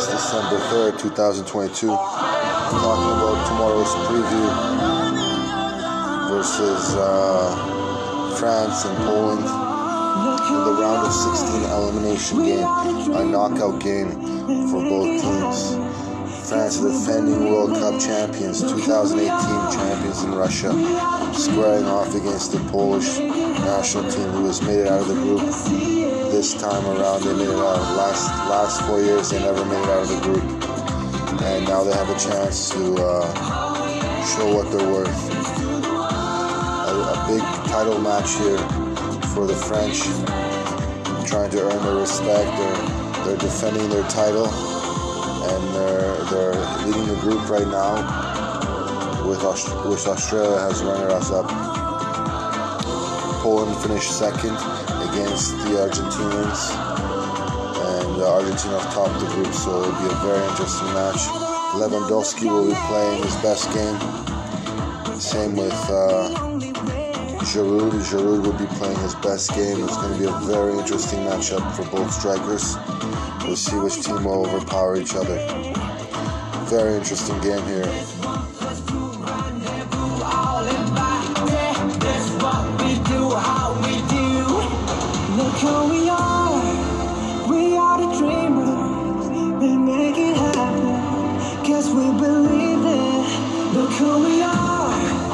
It's December 3rd, 2022. Talking about tomorrow's preview versus uh, France and Poland in the round of 16 elimination game, a knockout game for both teams. France defending World Cup champions, 2018 champions Russia, squaring off against the Polish national team who has made it out of the group this time around. They made it out last last four years. They never made it out of the group, and now they have a chance to uh, show what they're worth. A, a big title match here for the French, trying to earn their respect. They're they're defending their title and they're they're leading the group right now. With Aust- which Australia has runners up. Poland finished second against the Argentinians, and uh, Argentina topped the group, so it'll be a very interesting match. Lewandowski will be playing his best game. Same with uh, Giroud. Giroud will be playing his best game. It's going to be a very interesting matchup for both strikers. We'll see which team will overpower each other. Very interesting game here. Cause we believe it. Look who we are.